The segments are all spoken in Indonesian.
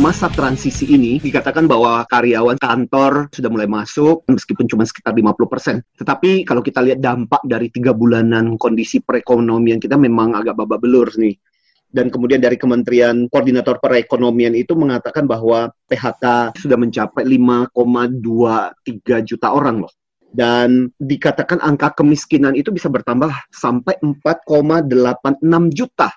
masa transisi ini dikatakan bahwa karyawan kantor sudah mulai masuk meskipun cuma sekitar 50%. Tetapi kalau kita lihat dampak dari tiga bulanan kondisi perekonomian kita memang agak babak belur nih. Dan kemudian dari Kementerian Koordinator Perekonomian itu mengatakan bahwa PHK sudah mencapai 5,23 juta orang loh. Dan dikatakan angka kemiskinan itu bisa bertambah sampai 4,86 juta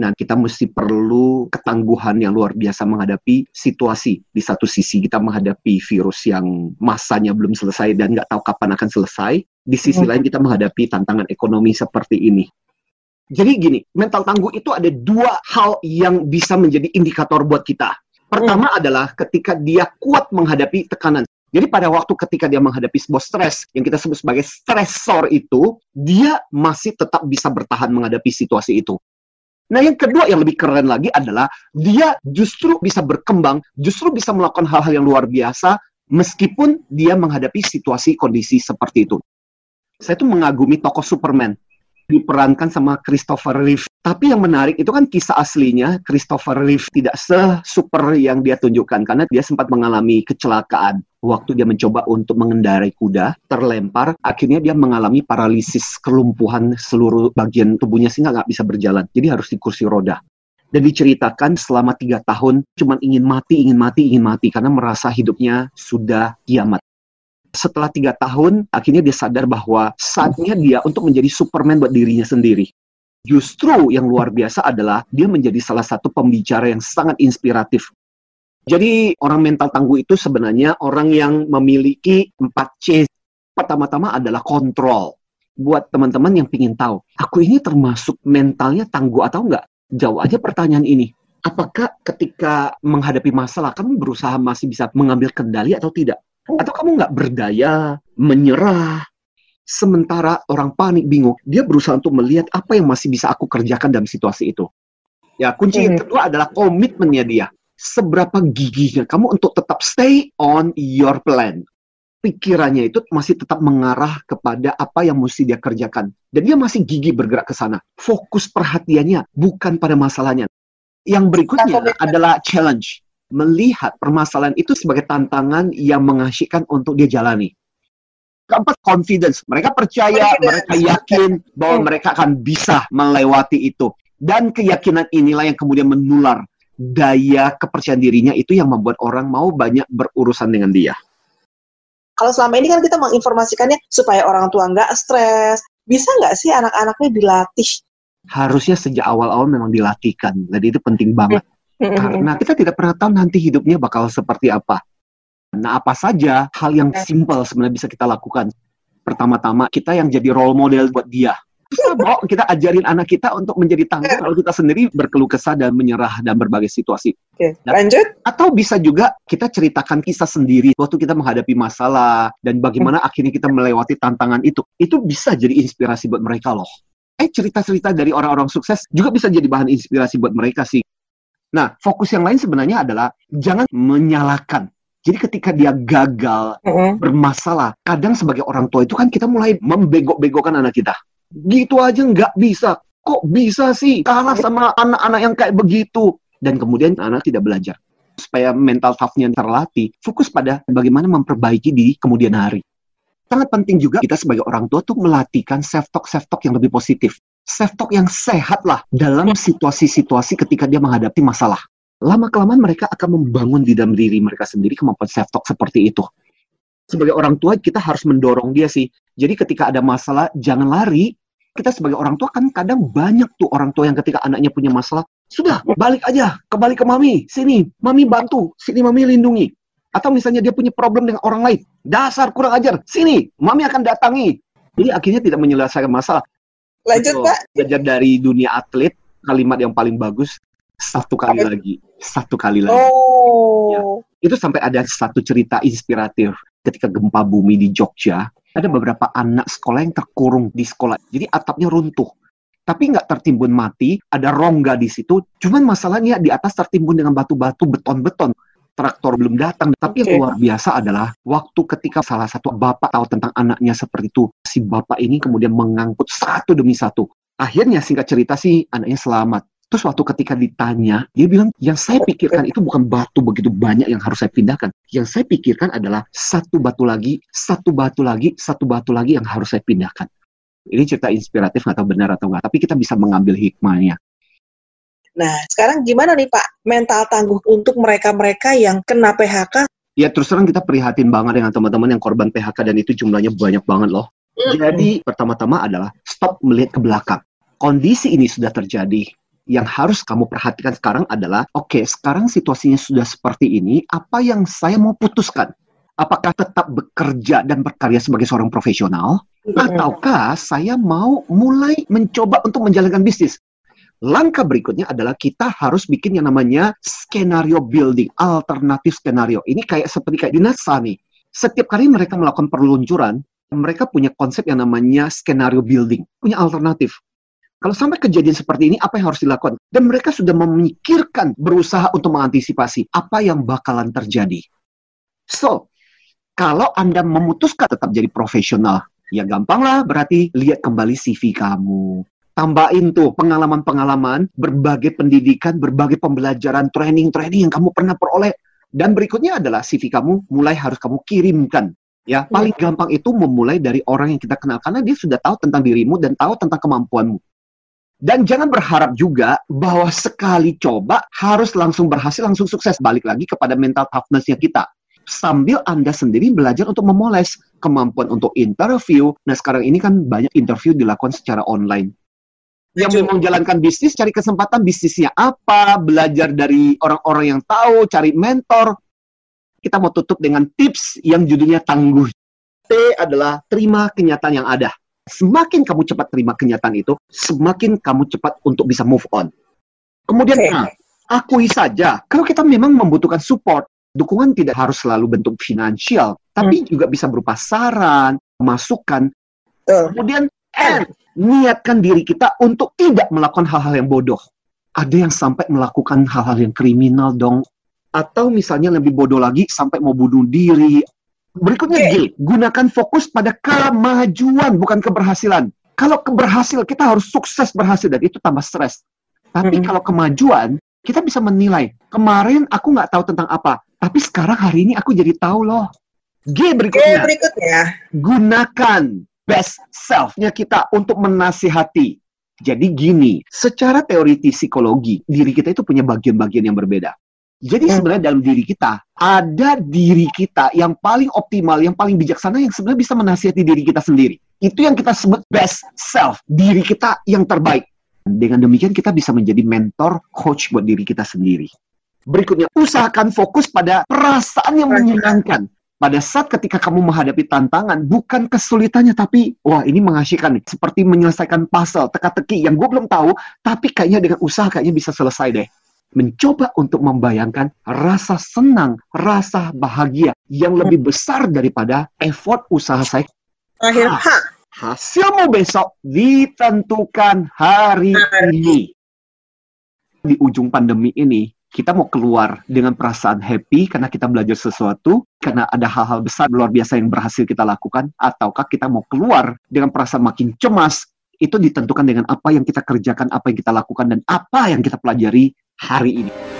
Nah, kita mesti perlu ketangguhan yang luar biasa menghadapi situasi. Di satu sisi kita menghadapi virus yang masanya belum selesai dan nggak tahu kapan akan selesai. Di sisi lain kita menghadapi tantangan ekonomi seperti ini. Jadi gini, mental tangguh itu ada dua hal yang bisa menjadi indikator buat kita. Pertama hmm. adalah ketika dia kuat menghadapi tekanan. Jadi pada waktu ketika dia menghadapi sebuah stres yang kita sebut sebagai stresor itu, dia masih tetap bisa bertahan menghadapi situasi itu. Nah, yang kedua yang lebih keren lagi adalah dia justru bisa berkembang, justru bisa melakukan hal-hal yang luar biasa meskipun dia menghadapi situasi kondisi seperti itu. Saya tuh mengagumi tokoh Superman diperankan sama Christopher Reeve. Tapi yang menarik itu kan kisah aslinya Christopher Reeve tidak se-super yang dia tunjukkan karena dia sempat mengalami kecelakaan waktu dia mencoba untuk mengendarai kuda, terlempar, akhirnya dia mengalami paralisis kelumpuhan seluruh bagian tubuhnya sehingga nggak bisa berjalan. Jadi harus di kursi roda. Dan diceritakan selama tiga tahun cuma ingin mati, ingin mati, ingin mati karena merasa hidupnya sudah kiamat setelah tiga tahun, akhirnya dia sadar bahwa saatnya dia untuk menjadi Superman buat dirinya sendiri. Justru yang luar biasa adalah dia menjadi salah satu pembicara yang sangat inspiratif. Jadi orang mental tangguh itu sebenarnya orang yang memiliki 4C. Pertama-tama adalah kontrol. Buat teman-teman yang ingin tahu, aku ini termasuk mentalnya tangguh atau enggak? Jawab aja pertanyaan ini. Apakah ketika menghadapi masalah, kamu berusaha masih bisa mengambil kendali atau tidak? Atau kamu nggak berdaya, menyerah, sementara orang panik bingung, dia berusaha untuk melihat apa yang masih bisa aku kerjakan dalam situasi itu. Ya, kunci yang kedua adalah komitmennya dia. Seberapa gigihnya kamu untuk tetap stay on your plan. Pikirannya itu masih tetap mengarah kepada apa yang mesti dia kerjakan. Dan dia masih gigih bergerak ke sana. Fokus perhatiannya bukan pada masalahnya. Yang berikutnya adalah challenge melihat permasalahan itu sebagai tantangan yang mengasyikkan untuk dia jalani. Keempat, confidence. Mereka percaya, mereka yakin bahwa hmm. mereka akan bisa melewati itu. Dan keyakinan inilah yang kemudian menular daya kepercayaan dirinya itu yang membuat orang mau banyak berurusan dengan dia. Kalau selama ini kan kita menginformasikannya supaya orang tua nggak stres, bisa nggak sih anak-anaknya dilatih? Harusnya sejak awal-awal memang dilatihkan, jadi itu penting banget. Karena kita tidak pernah tahu nanti hidupnya bakal seperti apa. Nah, apa saja hal yang simpel sebenarnya bisa kita lakukan. Pertama-tama, kita yang jadi role model buat dia. Kita bawa, kita ajarin anak kita untuk menjadi tangguh kalau kita sendiri berkeluh kesah dan menyerah dan berbagai situasi. Oke, lanjut. Atau bisa juga kita ceritakan kisah sendiri waktu kita menghadapi masalah dan bagaimana hmm. akhirnya kita melewati tantangan itu. Itu bisa jadi inspirasi buat mereka loh. Eh, cerita-cerita dari orang-orang sukses juga bisa jadi bahan inspirasi buat mereka sih. Nah, fokus yang lain sebenarnya adalah jangan menyalahkan. Jadi ketika dia gagal, mm-hmm. bermasalah, kadang sebagai orang tua itu kan kita mulai membego-begokan anak kita. Gitu aja nggak bisa. Kok bisa sih kalah sama anak-anak yang kayak begitu? Dan kemudian anak tidak belajar. Supaya mental tough-nya terlatih, fokus pada bagaimana memperbaiki di kemudian hari. Sangat penting juga kita sebagai orang tua tuh melatihkan self-talk, self-talk yang lebih positif self-talk yang sehat lah dalam situasi-situasi ketika dia menghadapi masalah. Lama-kelamaan mereka akan membangun di dalam diri mereka sendiri kemampuan self-talk seperti itu. Sebagai orang tua, kita harus mendorong dia sih. Jadi ketika ada masalah, jangan lari. Kita sebagai orang tua kan kadang banyak tuh orang tua yang ketika anaknya punya masalah, sudah balik aja, kembali ke mami, sini, mami bantu, sini mami lindungi. Atau misalnya dia punya problem dengan orang lain, dasar kurang ajar, sini, mami akan datangi. Jadi akhirnya tidak menyelesaikan masalah. Lanjut, Pak. Belajar dari dunia atlet, kalimat yang paling bagus satu kali lagi, satu kali lagi. Oh. Ya. Itu sampai ada satu cerita inspiratif ketika gempa bumi di Jogja. Ada beberapa anak sekolah yang terkurung di sekolah. Jadi atapnya runtuh. Tapi nggak tertimbun mati, ada rongga di situ. Cuman masalahnya di atas tertimbun dengan batu-batu beton-beton traktor belum datang. Tapi okay. yang luar biasa adalah waktu ketika salah satu bapak tahu tentang anaknya seperti itu, si bapak ini kemudian mengangkut satu demi satu. Akhirnya singkat cerita sih anaknya selamat. Terus waktu ketika ditanya, dia bilang, yang saya pikirkan itu bukan batu begitu banyak yang harus saya pindahkan. Yang saya pikirkan adalah satu batu lagi, satu batu lagi, satu batu lagi yang harus saya pindahkan. Ini cerita inspiratif atau benar atau enggak, tapi kita bisa mengambil hikmahnya. Nah, sekarang gimana nih Pak, mental tangguh untuk mereka-mereka yang kena PHK? Ya terus terang kita prihatin banget dengan teman-teman yang korban PHK dan itu jumlahnya banyak banget loh. Jadi pertama-tama adalah stop melihat ke belakang. Kondisi ini sudah terjadi, yang harus kamu perhatikan sekarang adalah, oke, okay, sekarang situasinya sudah seperti ini, apa yang saya mau putuskan? Apakah tetap bekerja dan berkarya sebagai seorang profesional, ataukah saya mau mulai mencoba untuk menjalankan bisnis? Langkah berikutnya adalah kita harus bikin yang namanya skenario building, alternatif skenario. Ini kayak seperti kayak di NASA nih. Setiap kali mereka melakukan perluncuran, mereka punya konsep yang namanya skenario building, punya alternatif. Kalau sampai kejadian seperti ini, apa yang harus dilakukan? Dan mereka sudah memikirkan, berusaha untuk mengantisipasi apa yang bakalan terjadi. So, kalau Anda memutuskan tetap jadi profesional, ya gampang lah berarti lihat kembali CV kamu. Tambahin tuh pengalaman-pengalaman, berbagai pendidikan, berbagai pembelajaran, training-training yang kamu pernah peroleh. Dan berikutnya adalah CV kamu mulai harus kamu kirimkan Ya, paling gampang itu memulai dari orang yang kita kenal karena dia sudah tahu tentang dirimu dan tahu tentang kemampuanmu. Dan jangan berharap juga bahwa sekali coba harus langsung berhasil, langsung sukses. Balik lagi kepada mental toughness-nya kita. Sambil Anda sendiri belajar untuk memoles kemampuan untuk interview. Nah, sekarang ini kan banyak interview dilakukan secara online. Yang mau menjalankan bisnis, cari kesempatan bisnisnya apa, belajar dari orang-orang yang tahu, cari mentor. Kita mau tutup dengan tips yang judulnya tangguh. T adalah terima kenyataan yang ada semakin kamu cepat terima kenyataan itu, semakin kamu cepat untuk bisa move on. Kemudian, okay. nah, akui saja, kalau kita memang membutuhkan support, dukungan tidak harus selalu bentuk finansial, tapi hmm. juga bisa berupa saran, masukan. Uh. Kemudian, and, niatkan diri kita untuk tidak melakukan hal-hal yang bodoh. Ada yang sampai melakukan hal-hal yang kriminal dong. Atau misalnya lebih bodoh lagi, sampai mau bunuh diri, Berikutnya okay. G, gunakan fokus pada kemajuan bukan keberhasilan. Kalau keberhasil kita harus sukses berhasil dan itu tambah stres. Tapi -hmm. kalau kemajuan kita bisa menilai. Kemarin aku nggak tahu tentang apa, tapi sekarang hari ini aku jadi tahu loh. G berikutnya. G berikutnya. Gunakan best self-nya kita untuk menasihati. Jadi gini, secara teori psikologi, diri kita itu punya bagian-bagian yang berbeda. Jadi hmm. sebenarnya dalam diri kita ada diri kita yang paling optimal, yang paling bijaksana yang sebenarnya bisa menasihati diri kita sendiri. Itu yang kita sebut best self, diri kita yang terbaik. Dengan demikian kita bisa menjadi mentor, coach buat diri kita sendiri. Berikutnya, usahakan fokus pada perasaan yang menyenangkan. Pada saat ketika kamu menghadapi tantangan, bukan kesulitannya, tapi wah ini mengasihkan nih. Seperti menyelesaikan puzzle, teka-teki yang gue belum tahu, tapi kayaknya dengan usaha kayaknya bisa selesai deh mencoba untuk membayangkan rasa senang, rasa bahagia yang lebih besar daripada effort usaha saya. Terakhir, ha. Hasilmu besok ditentukan hari ini. Di ujung pandemi ini, kita mau keluar dengan perasaan happy karena kita belajar sesuatu, karena ada hal-hal besar luar biasa yang berhasil kita lakukan, ataukah kita mau keluar dengan perasaan makin cemas, itu ditentukan dengan apa yang kita kerjakan, apa yang kita lakukan, dan apa yang kita pelajari hari ini.